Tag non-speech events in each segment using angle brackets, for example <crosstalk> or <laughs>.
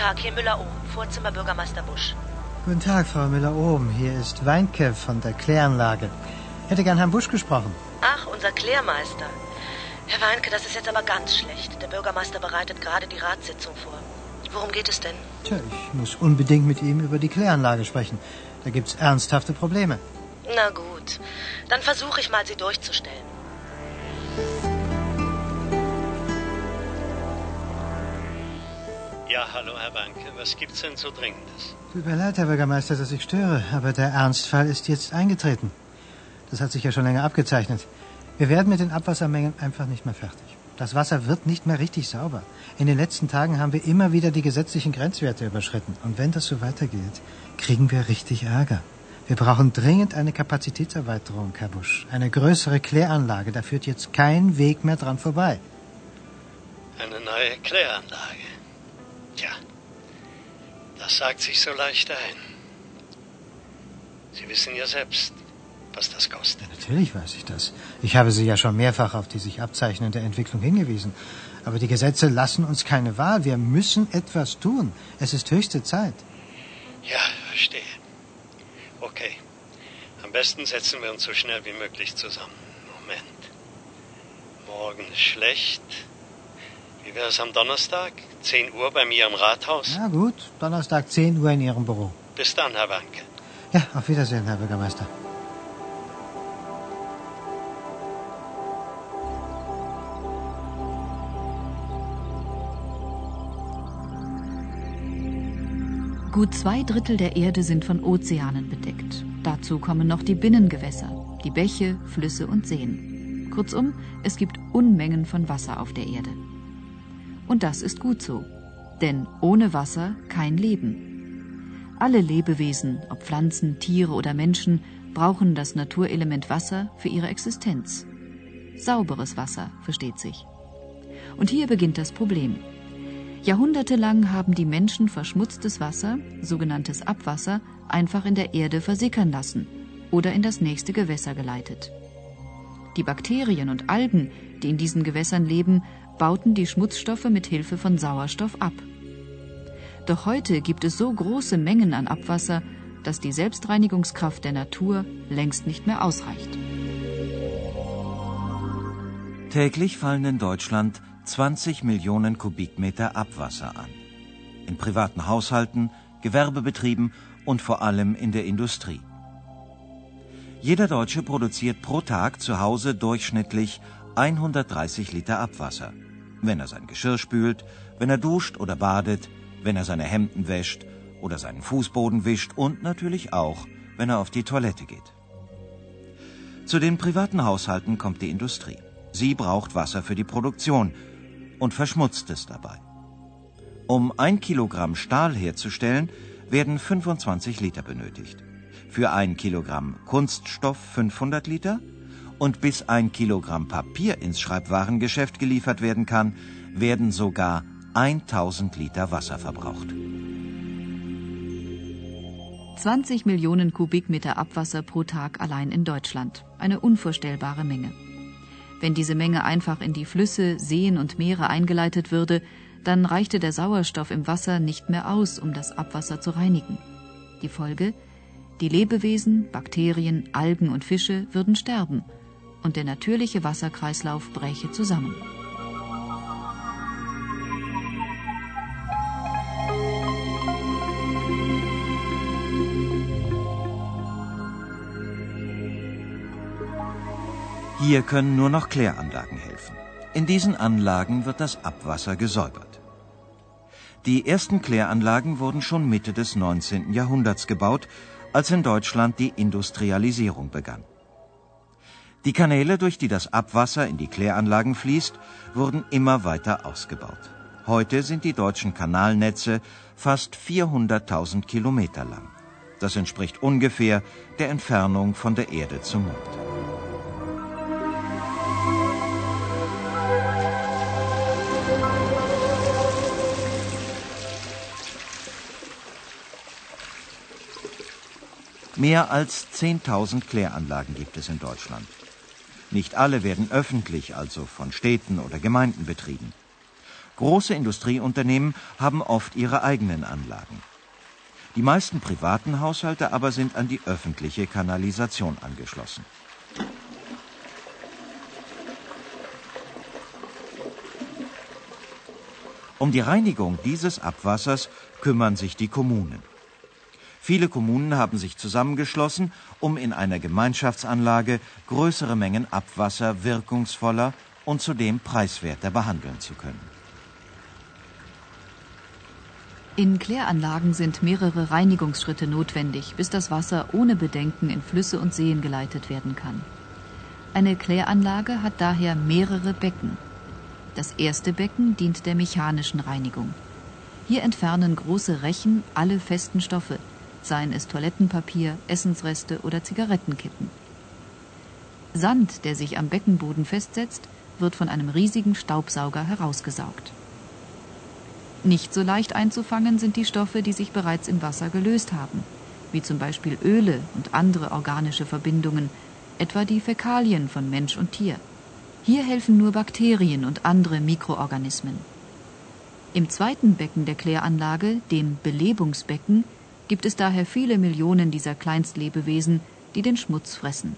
Tag, hier Müller-Ohm, Vorzimmer Bürgermeister Busch. Guten Tag, Frau Müller-Ohm. Hier ist Weinke von der Kläranlage. Hätte gern Herrn Busch gesprochen. Ach, unser Klärmeister. Herr Weinke, das ist jetzt aber ganz schlecht. Der Bürgermeister bereitet gerade die Ratssitzung vor. Worum geht es denn? Tja, ich muss unbedingt mit ihm über die Kläranlage sprechen. Da gibt's ernsthafte Probleme. Na gut, dann versuche ich mal, sie durchzustellen. Ja, hallo, Herr Banke. Was gibt's denn so Dringendes? Tut mir leid, Herr Bürgermeister, dass ich störe, aber der Ernstfall ist jetzt eingetreten. Das hat sich ja schon länger abgezeichnet. Wir werden mit den Abwassermengen einfach nicht mehr fertig. Das Wasser wird nicht mehr richtig sauber. In den letzten Tagen haben wir immer wieder die gesetzlichen Grenzwerte überschritten. Und wenn das so weitergeht, kriegen wir richtig Ärger. Wir brauchen dringend eine Kapazitätserweiterung, Herr Busch. Eine größere Kläranlage. Da führt jetzt kein Weg mehr dran vorbei. Eine neue Kläranlage. Das sagt sich so leicht ein. Sie wissen ja selbst, was das kostet. Natürlich weiß ich das. Ich habe Sie ja schon mehrfach auf die sich abzeichnende Entwicklung hingewiesen. Aber die Gesetze lassen uns keine Wahl. Wir müssen etwas tun. Es ist höchste Zeit. Ja, verstehe. Okay. Am besten setzen wir uns so schnell wie möglich zusammen. Moment. Morgen ist schlecht. Wie wäre es am Donnerstag? 10 Uhr bei mir im Rathaus? Na gut, Donnerstag 10 Uhr in Ihrem Büro. Bis dann, Herr Wanke. Ja, auf Wiedersehen, Herr Bürgermeister. Gut zwei Drittel der Erde sind von Ozeanen bedeckt. Dazu kommen noch die Binnengewässer, die Bäche, Flüsse und Seen. Kurzum, es gibt Unmengen von Wasser auf der Erde. Und das ist gut so, denn ohne Wasser kein Leben. Alle Lebewesen, ob Pflanzen, Tiere oder Menschen, brauchen das Naturelement Wasser für ihre Existenz. Sauberes Wasser, versteht sich. Und hier beginnt das Problem. Jahrhundertelang haben die Menschen verschmutztes Wasser, sogenanntes Abwasser, einfach in der Erde versickern lassen oder in das nächste Gewässer geleitet. Die Bakterien und Algen, die in diesen Gewässern leben, bauten die Schmutzstoffe mit Hilfe von Sauerstoff ab. Doch heute gibt es so große Mengen an Abwasser, dass die Selbstreinigungskraft der Natur längst nicht mehr ausreicht. Täglich fallen in Deutschland 20 Millionen Kubikmeter Abwasser an. In privaten Haushalten, Gewerbebetrieben und vor allem in der Industrie. Jeder Deutsche produziert pro Tag zu Hause durchschnittlich 130 Liter Abwasser. Wenn er sein Geschirr spült, wenn er duscht oder badet, wenn er seine Hemden wäscht oder seinen Fußboden wischt und natürlich auch, wenn er auf die Toilette geht. Zu den privaten Haushalten kommt die Industrie. Sie braucht Wasser für die Produktion und verschmutzt es dabei. Um ein Kilogramm Stahl herzustellen, werden 25 Liter benötigt. Für ein Kilogramm Kunststoff 500 Liter und bis ein Kilogramm Papier ins Schreibwarengeschäft geliefert werden kann, werden sogar 1000 Liter Wasser verbraucht. 20 Millionen Kubikmeter Abwasser pro Tag allein in Deutschland. Eine unvorstellbare Menge. Wenn diese Menge einfach in die Flüsse, Seen und Meere eingeleitet würde, dann reichte der Sauerstoff im Wasser nicht mehr aus, um das Abwasser zu reinigen. Die Folge? Die Lebewesen, Bakterien, Algen und Fische würden sterben und der natürliche Wasserkreislauf bräche zusammen. Hier können nur noch Kläranlagen helfen. In diesen Anlagen wird das Abwasser gesäubert. Die ersten Kläranlagen wurden schon Mitte des 19. Jahrhunderts gebaut, als in Deutschland die Industrialisierung begann. Die Kanäle, durch die das Abwasser in die Kläranlagen fließt, wurden immer weiter ausgebaut. Heute sind die deutschen Kanalnetze fast 400.000 Kilometer lang. Das entspricht ungefähr der Entfernung von der Erde zum Mond. Mehr als 10.000 Kläranlagen gibt es in Deutschland. Nicht alle werden öffentlich, also von Städten oder Gemeinden betrieben. Große Industrieunternehmen haben oft ihre eigenen Anlagen. Die meisten privaten Haushalte aber sind an die öffentliche Kanalisation angeschlossen. Um die Reinigung dieses Abwassers kümmern sich die Kommunen. Viele Kommunen haben sich zusammengeschlossen, um in einer Gemeinschaftsanlage größere Mengen Abwasser wirkungsvoller und zudem preiswerter behandeln zu können. In Kläranlagen sind mehrere Reinigungsschritte notwendig, bis das Wasser ohne Bedenken in Flüsse und Seen geleitet werden kann. Eine Kläranlage hat daher mehrere Becken. Das erste Becken dient der mechanischen Reinigung. Hier entfernen große Rechen alle festen Stoffe, seien es Toilettenpapier, Essensreste oder Zigarettenkippen. Sand, der sich am Beckenboden festsetzt, wird von einem riesigen Staubsauger herausgesaugt. Nicht so leicht einzufangen sind die Stoffe, die sich bereits im Wasser gelöst haben, wie zum Beispiel Öle und andere organische Verbindungen, etwa die Fäkalien von Mensch und Tier. Hier helfen nur Bakterien und andere Mikroorganismen. Im zweiten Becken der Kläranlage, dem Belebungsbecken, gibt es daher viele Millionen dieser Kleinstlebewesen, die den Schmutz fressen.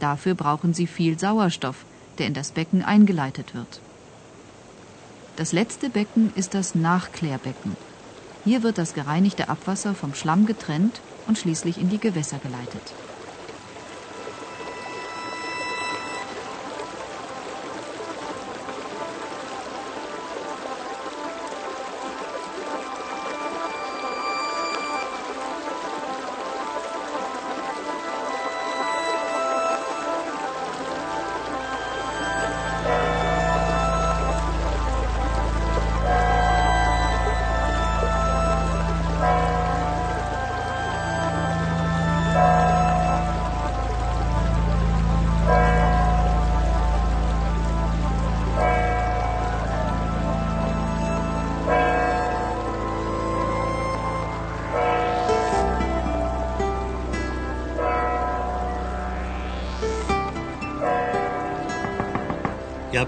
Dafür brauchen sie viel Sauerstoff, der in das Becken eingeleitet wird. Das letzte Becken ist das Nachklärbecken. Hier wird das gereinigte Abwasser vom Schlamm getrennt und schließlich in die Gewässer geleitet.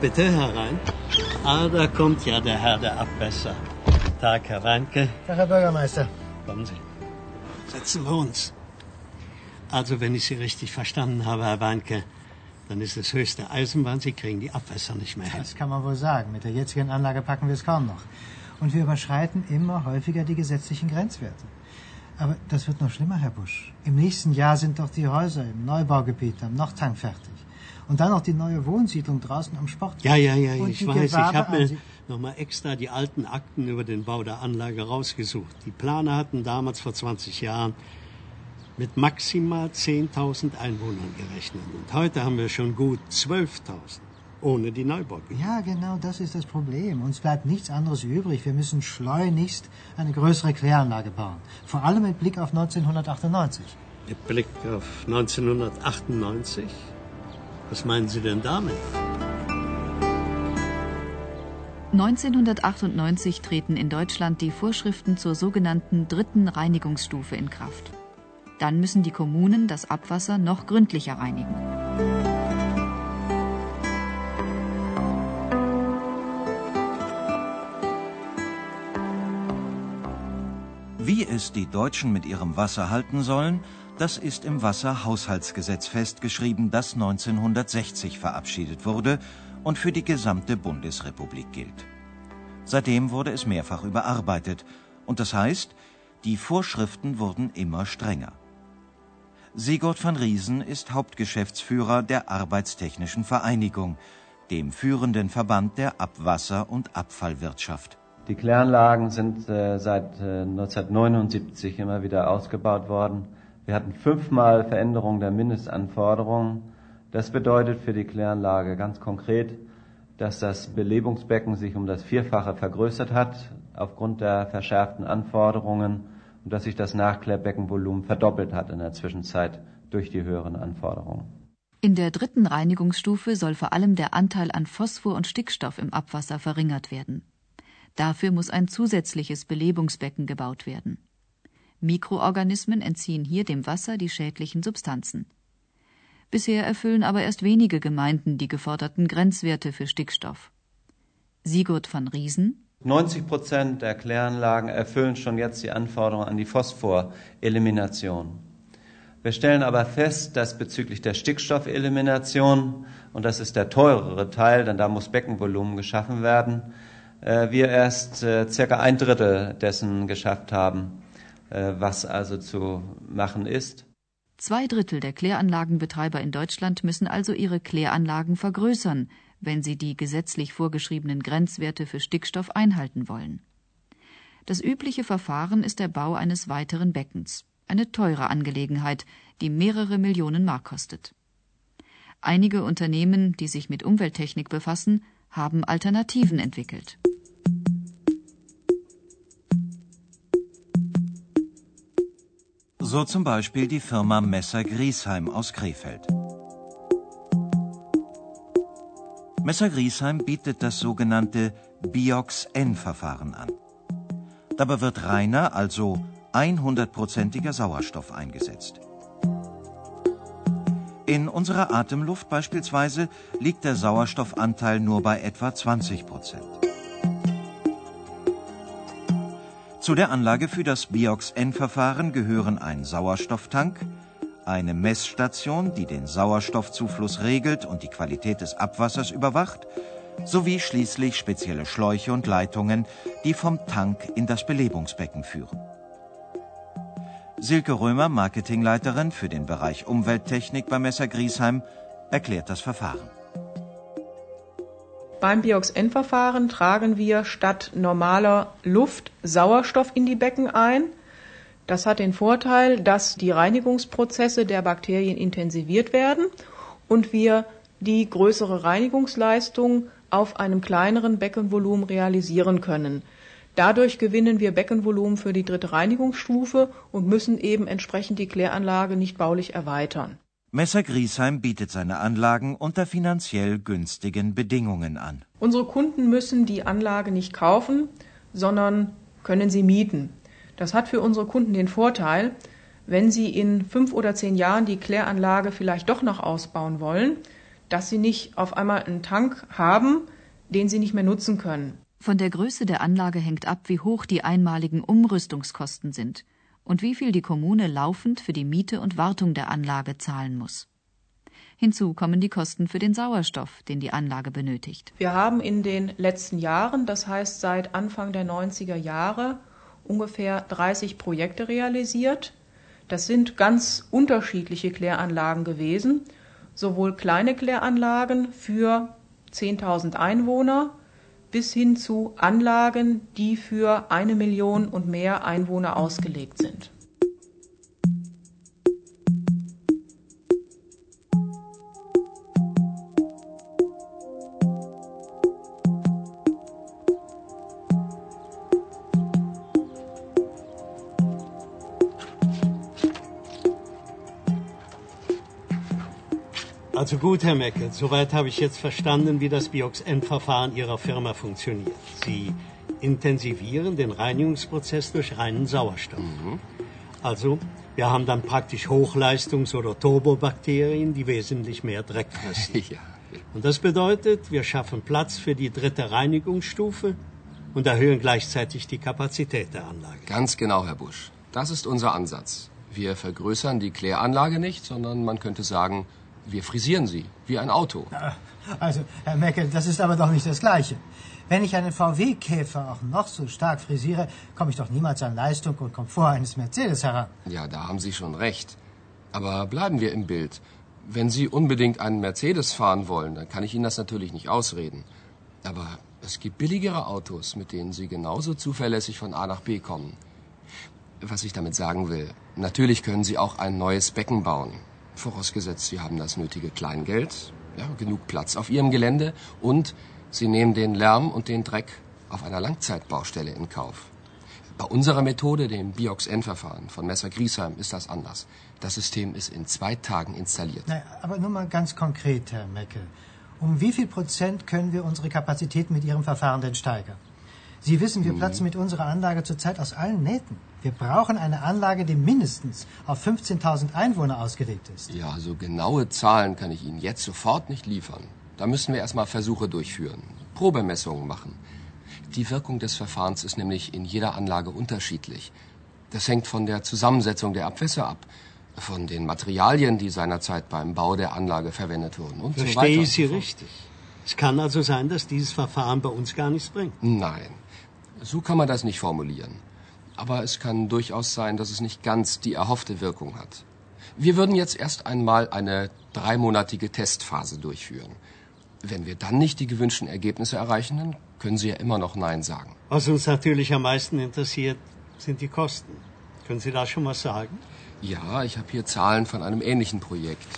Bitte herein. Ah, da kommt ja der Herr der Abwässer. Tag, Herr Weinke. Tag, Herr Bürgermeister. Kommen Sie. Setzen wir uns. Also, wenn ich Sie richtig verstanden habe, Herr Weinke, dann ist es höchste Eisenbahn, Sie kriegen die Abwässer nicht mehr hin. Das kann man wohl sagen. Mit der jetzigen Anlage packen wir es kaum noch. Und wir überschreiten immer häufiger die gesetzlichen Grenzwerte. Aber das wird noch schlimmer, Herr Busch. Im nächsten Jahr sind doch die Häuser im Neubaugebiet am Nordhang fertig. Und dann noch die neue Wohnsiedlung draußen am Sport. Ja, ja, ja, ich weiß. Ich habe mir nochmal extra die alten Akten über den Bau der Anlage rausgesucht. Die Planer hatten damals vor 20 Jahren mit maximal 10.000 Einwohnern gerechnet. Und heute haben wir schon gut 12.000, ohne die Neubaugebiete. Ja, genau das ist das Problem. Uns bleibt nichts anderes übrig. Wir müssen schleunigst eine größere Kläranlage bauen. Vor allem mit Blick auf 1998. Mit Blick auf 1998? Was meinen Sie denn damit? 1998 treten in Deutschland die Vorschriften zur sogenannten dritten Reinigungsstufe in Kraft. Dann müssen die Kommunen das Abwasser noch gründlicher reinigen. Wie es die Deutschen mit ihrem Wasser halten sollen, das ist im Wasserhaushaltsgesetz festgeschrieben, das 1960 verabschiedet wurde und für die gesamte Bundesrepublik gilt. Seitdem wurde es mehrfach überarbeitet und das heißt, die Vorschriften wurden immer strenger. Sigurd van Riesen ist Hauptgeschäftsführer der Arbeitstechnischen Vereinigung, dem führenden Verband der Abwasser- und Abfallwirtschaft. Die Kläranlagen sind äh, seit äh, 1979 immer wieder ausgebaut worden. Wir hatten fünfmal Veränderung der Mindestanforderungen. Das bedeutet für die Kläranlage ganz konkret, dass das Belebungsbecken sich um das Vierfache vergrößert hat aufgrund der verschärften Anforderungen und dass sich das Nachklärbeckenvolumen verdoppelt hat in der Zwischenzeit durch die höheren Anforderungen. In der dritten Reinigungsstufe soll vor allem der Anteil an Phosphor und Stickstoff im Abwasser verringert werden. Dafür muss ein zusätzliches Belebungsbecken gebaut werden. Mikroorganismen entziehen hier dem Wasser die schädlichen Substanzen. Bisher erfüllen aber erst wenige Gemeinden die geforderten Grenzwerte für Stickstoff. Sigurd van Riesen. 90 Prozent der Kläranlagen erfüllen schon jetzt die Anforderungen an die Phosphorelimination. Wir stellen aber fest, dass bezüglich der Stickstoffelimination, und das ist der teurere Teil, denn da muss Beckenvolumen geschaffen werden, äh, wir erst äh, circa ein Drittel dessen geschafft haben, was also zu machen ist. Zwei Drittel der Kläranlagenbetreiber in Deutschland müssen also ihre Kläranlagen vergrößern, wenn sie die gesetzlich vorgeschriebenen Grenzwerte für Stickstoff einhalten wollen. Das übliche Verfahren ist der Bau eines weiteren Beckens, eine teure Angelegenheit, die mehrere Millionen Mark kostet. Einige Unternehmen, die sich mit Umwelttechnik befassen, haben Alternativen entwickelt. So zum Beispiel die Firma Messer Griesheim aus Krefeld. Messer Griesheim bietet das sogenannte Biox-N-Verfahren an. Dabei wird reiner, also 100%iger Sauerstoff eingesetzt. In unserer Atemluft beispielsweise liegt der Sauerstoffanteil nur bei etwa 20 Zu der Anlage für das Biox-N-Verfahren gehören ein Sauerstofftank, eine Messstation, die den Sauerstoffzufluss regelt und die Qualität des Abwassers überwacht, sowie schließlich spezielle Schläuche und Leitungen, die vom Tank in das Belebungsbecken führen. Silke Römer, Marketingleiterin für den Bereich Umwelttechnik bei Messer Griesheim, erklärt das Verfahren. Beim Biox-N-Verfahren tragen wir statt normaler Luft Sauerstoff in die Becken ein – das hat den Vorteil, dass die Reinigungsprozesse der Bakterien intensiviert werden und wir die größere Reinigungsleistung auf einem kleineren Beckenvolumen realisieren können. Dadurch gewinnen wir Beckenvolumen für die dritte Reinigungsstufe und müssen eben entsprechend die Kläranlage nicht baulich erweitern. Messer Griesheim bietet seine Anlagen unter finanziell günstigen Bedingungen an. Unsere Kunden müssen die Anlage nicht kaufen, sondern können sie mieten. Das hat für unsere Kunden den Vorteil, wenn sie in fünf oder zehn Jahren die Kläranlage vielleicht doch noch ausbauen wollen, dass sie nicht auf einmal einen Tank haben, den sie nicht mehr nutzen können. Von der Größe der Anlage hängt ab, wie hoch die einmaligen Umrüstungskosten sind und wie viel die Kommune laufend für die Miete und Wartung der Anlage zahlen muss. Hinzu kommen die Kosten für den Sauerstoff, den die Anlage benötigt. Wir haben in den letzten Jahren, das heißt seit Anfang der 90er Jahre, ungefähr 30 Projekte realisiert. Das sind ganz unterschiedliche Kläranlagen gewesen, sowohl kleine Kläranlagen für 10.000 Einwohner bis hin zu Anlagen, die für eine Million und mehr Einwohner ausgelegt sind. Also gut, Herr Mecke, soweit habe ich jetzt verstanden, wie das Biox-N-Verfahren Ihrer Firma funktioniert. Sie intensivieren den Reinigungsprozess durch reinen Sauerstoff. Mhm. Also, wir haben dann praktisch Hochleistungs- oder Turbobakterien, die wesentlich mehr Dreck fressen. <laughs> Ja. Und das bedeutet, wir schaffen Platz für die dritte Reinigungsstufe und erhöhen gleichzeitig die Kapazität der Anlage. Ganz genau, Herr Busch. Das ist unser Ansatz. Wir vergrößern die Kläranlage nicht, sondern man könnte sagen, wir frisieren sie, wie ein Auto. Also, Herr Mecke, das ist aber doch nicht das Gleiche. Wenn ich einen VW-Käfer auch noch so stark frisiere, komme ich doch niemals an Leistung und Komfort eines Mercedes heran. Ja, da haben Sie schon recht. Aber bleiben wir im Bild. Wenn Sie unbedingt einen Mercedes fahren wollen, dann kann ich Ihnen das natürlich nicht ausreden. Aber es gibt billigere Autos, mit denen Sie genauso zuverlässig von A nach B kommen. Was ich damit sagen will, natürlich können Sie auch ein neues Becken bauen. Vorausgesetzt, Sie haben das nötige Kleingeld, ja, genug Platz auf Ihrem Gelände und Sie nehmen den Lärm und den Dreck auf einer Langzeitbaustelle in Kauf. Bei unserer Methode, dem Biox-N-Verfahren von Messer Griesheim, ist das anders. Das System ist in zwei Tagen installiert. Na, aber nur mal ganz konkret, Herr Meckel. Um wie viel Prozent können wir unsere Kapazität mit Ihrem Verfahren denn steigern? Sie wissen, wir platzen mit unserer Anlage zurzeit aus allen Nähten. Wir brauchen eine Anlage, die mindestens auf 15.000 Einwohner ausgelegt ist. Ja, so genaue Zahlen kann ich Ihnen jetzt sofort nicht liefern. Da müssen wir erstmal Versuche durchführen. Probemessungen machen. Die Wirkung des Verfahrens ist nämlich in jeder Anlage unterschiedlich. Das hängt von der Zusammensetzung der Abwässer ab, von den Materialien, die seinerzeit beim Bau der Anlage verwendet wurden und Verstehe so weiter. ich Sie richtig? Es kann also sein, dass dieses Verfahren bei uns gar nichts bringt. Nein, so kann man das nicht formulieren. Aber es kann durchaus sein, dass es nicht ganz die erhoffte Wirkung hat. Wir würden jetzt erst einmal eine dreimonatige Testphase durchführen. Wenn wir dann nicht die gewünschten Ergebnisse erreichen, dann können Sie ja immer noch Nein sagen. Was uns natürlich am meisten interessiert, sind die Kosten. Können Sie da schon was sagen? Ja, ich habe hier Zahlen von einem ähnlichen Projekt.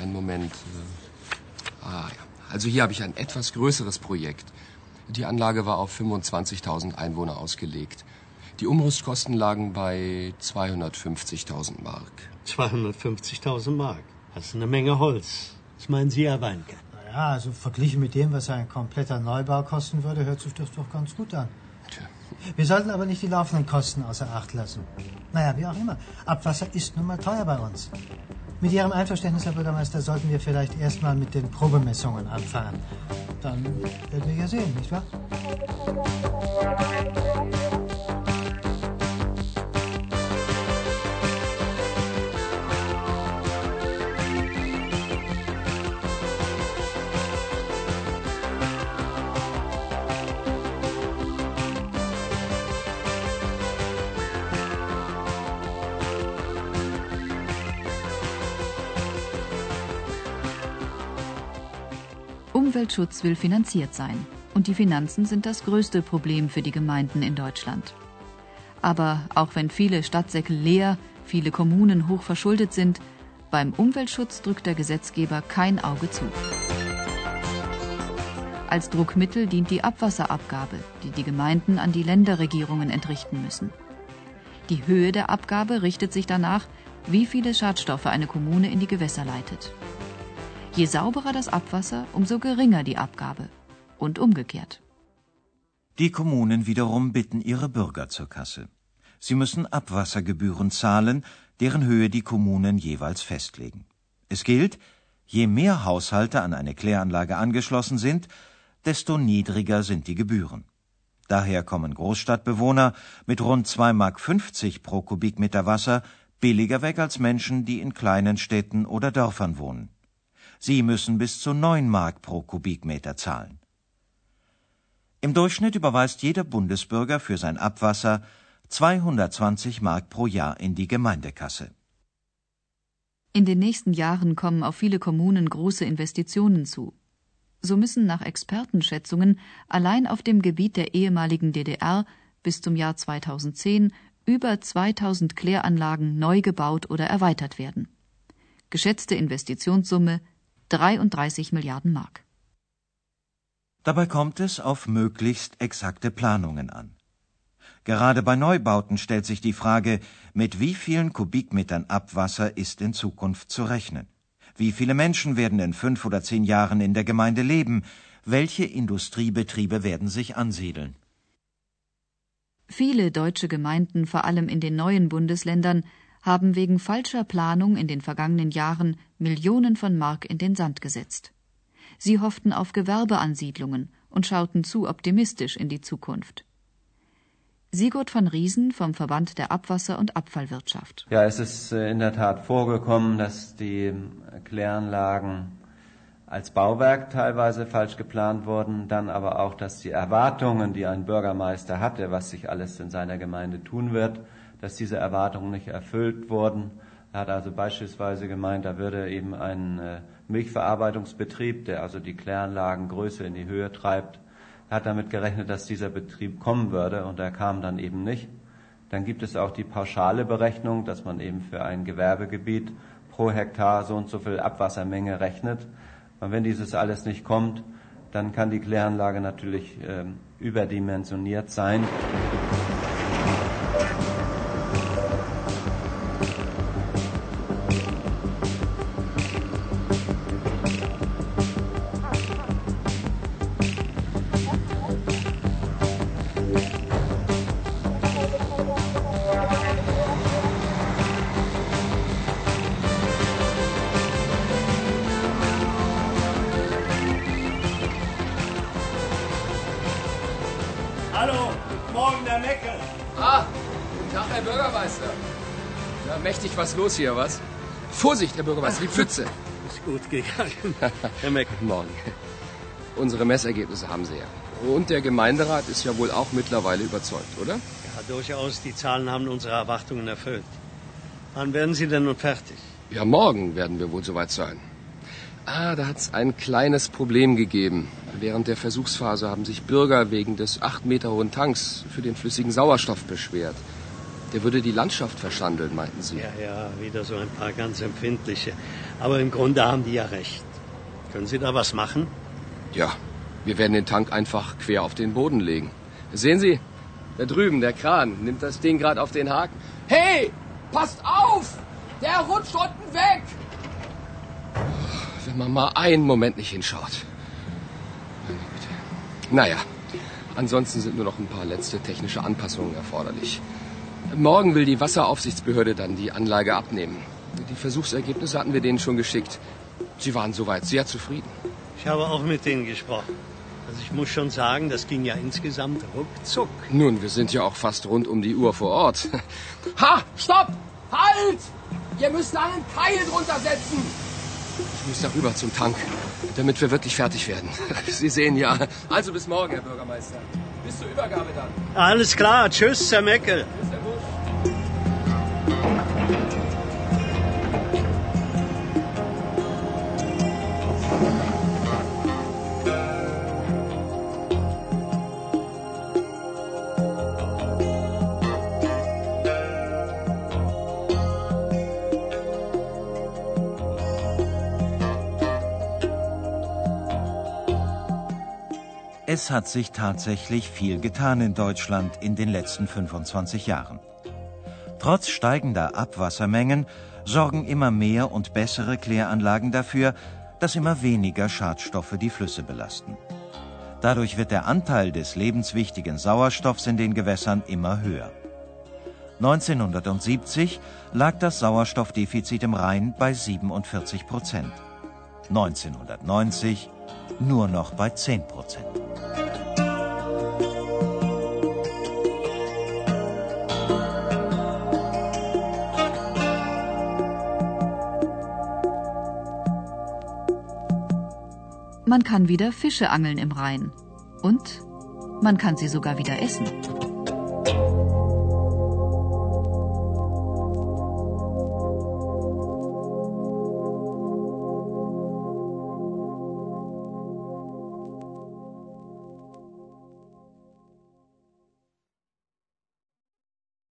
Einen Moment. äh, Ah ja. Also hier habe ich ein etwas größeres Projekt. Die Anlage war auf 25.000 Einwohner ausgelegt. Die Umrüstkosten lagen bei 250.000 Mark. 250.000 Mark. Das ist eine Menge Holz. Was meinen Sie, Herr Weinke? Naja, also verglichen mit dem, was ein kompletter Neubau kosten würde, hört sich das doch ganz gut an. Tja. Wir sollten aber nicht die laufenden Kosten außer Acht lassen. Naja, wie auch immer. Abwasser ist nun mal teuer bei uns. Mit Ihrem Einverständnis, Herr Bürgermeister, sollten wir vielleicht erstmal mit den Probemessungen anfangen. Dann werden wir ja sehen, nicht wahr? Umweltschutz will finanziert sein. Und die Finanzen sind das größte Problem für die Gemeinden in Deutschland. Aber auch wenn viele Stadtsäcke leer, viele Kommunen hoch verschuldet sind, beim Umweltschutz drückt der Gesetzgeber kein Auge zu. Als Druckmittel dient die Abwasserabgabe, die die Gemeinden an die Länderregierungen entrichten müssen. Die Höhe der Abgabe richtet sich danach, wie viele Schadstoffe eine Kommune in die Gewässer leitet. Je sauberer das Abwasser, umso geringer die Abgabe. Und umgekehrt. Die Kommunen wiederum bitten ihre Bürger zur Kasse. Sie müssen Abwassergebühren zahlen, deren Höhe die Kommunen jeweils festlegen. Es gilt, je mehr Haushalte an eine Kläranlage angeschlossen sind, desto niedriger sind die Gebühren. Daher kommen Großstadtbewohner mit rund 2,50 Mark pro Kubikmeter Wasser billiger weg als Menschen, die in kleinen Städten oder Dörfern wohnen. Sie müssen bis zu 9 Mark pro Kubikmeter zahlen. Im Durchschnitt überweist jeder Bundesbürger für sein Abwasser 220 Mark pro Jahr in die Gemeindekasse. In den nächsten Jahren kommen auf viele Kommunen große Investitionen zu. So müssen nach Expertenschätzungen allein auf dem Gebiet der ehemaligen DDR bis zum Jahr 2010 über 2000 Kläranlagen neu gebaut oder erweitert werden. Geschätzte Investitionssumme 33 Milliarden Mark. Dabei kommt es auf möglichst exakte Planungen an. Gerade bei Neubauten stellt sich die Frage, mit wie vielen Kubikmetern Abwasser ist in Zukunft zu rechnen? Wie viele Menschen werden in fünf oder zehn Jahren in der Gemeinde leben? Welche Industriebetriebe werden sich ansiedeln? Viele deutsche Gemeinden, vor allem in den neuen Bundesländern, haben wegen falscher Planung in den vergangenen Jahren Millionen von Mark in den Sand gesetzt. Sie hofften auf Gewerbeansiedlungen und schauten zu optimistisch in die Zukunft. Sigurd von Riesen vom Verband der Abwasser- und Abfallwirtschaft. Ja, es ist äh, in der Tat vorgekommen, dass die Kläranlagen als Bauwerk teilweise falsch geplant wurden, dann aber auch, dass die Erwartungen, die ein Bürgermeister hatte, was sich alles in seiner Gemeinde tun wird, dass diese Erwartungen nicht erfüllt wurden. Er hat also beispielsweise gemeint, da würde eben ein äh, Milchverarbeitungsbetrieb, der also die Kläranlagengröße in die Höhe treibt, er hat damit gerechnet, dass dieser Betrieb kommen würde und er kam dann eben nicht. Dann gibt es auch die pauschale Berechnung, dass man eben für ein Gewerbegebiet pro Hektar so und so viel Abwassermenge rechnet. Und wenn dieses alles nicht kommt, dann kann die Kläranlage natürlich äh, überdimensioniert sein. Ja, mächtig was los hier, was? Vorsicht, Herr Bürgermeister, die Pfütze. <laughs> Ist gut gegangen. Herr Meck. Guten Morgen. <laughs> Unsere Messergebnisse haben Sie ja. Und der Gemeinderat ist ja wohl auch mittlerweile überzeugt, oder? Ja, durchaus. Die Zahlen haben unsere Erwartungen erfüllt. Wann werden Sie denn nun fertig? Ja, morgen werden wir wohl soweit sein. Ah, da hat es ein kleines Problem gegeben. Während der Versuchsphase haben sich Bürger wegen des acht Meter hohen Tanks für den flüssigen Sauerstoff beschwert. Der würde die Landschaft verschandeln, meinten Sie. Ja, ja, wieder so ein paar ganz empfindliche. Aber im Grunde haben die ja recht. Können Sie da was machen? Ja, wir werden den Tank einfach quer auf den Boden legen. Sehen Sie, da drüben, der Kran, nimmt das Ding gerade auf den Haken. Hey, passt auf! Der rutscht unten weg! Wenn man mal einen Moment nicht hinschaut. Meine Güte. Naja, ansonsten sind nur noch ein paar letzte technische Anpassungen erforderlich. Morgen will die Wasseraufsichtsbehörde dann die Anlage abnehmen. Die Versuchsergebnisse hatten wir denen schon geschickt. Sie waren soweit sehr zufrieden. Ich habe auch mit denen gesprochen. Also ich muss schon sagen, das ging ja insgesamt ruckzuck. Nun, wir sind ja auch fast rund um die Uhr vor Ort. <laughs> Ha! Stopp! Halt! Ihr müsst einen Keil drunter setzen! Ich muss darüber zum Tank, damit wir wirklich fertig werden. <laughs> Sie sehen ja. Also bis morgen, Herr Bürgermeister. Bis zur Übergabe dann. Alles klar. Tschüss, Herr Meckel. Tschüss, Herr Es hat sich tatsächlich viel getan in Deutschland in den letzten 25 Jahren. Trotz steigender Abwassermengen sorgen immer mehr und bessere Kläranlagen dafür, dass immer weniger Schadstoffe die Flüsse belasten. Dadurch wird der Anteil des lebenswichtigen Sauerstoffs in den Gewässern immer höher. 1970 lag das Sauerstoffdefizit im Rhein bei 47 Prozent. 1990 nur noch bei 10 Prozent. Man kann wieder Fische angeln im Rhein. Und man kann sie sogar wieder essen.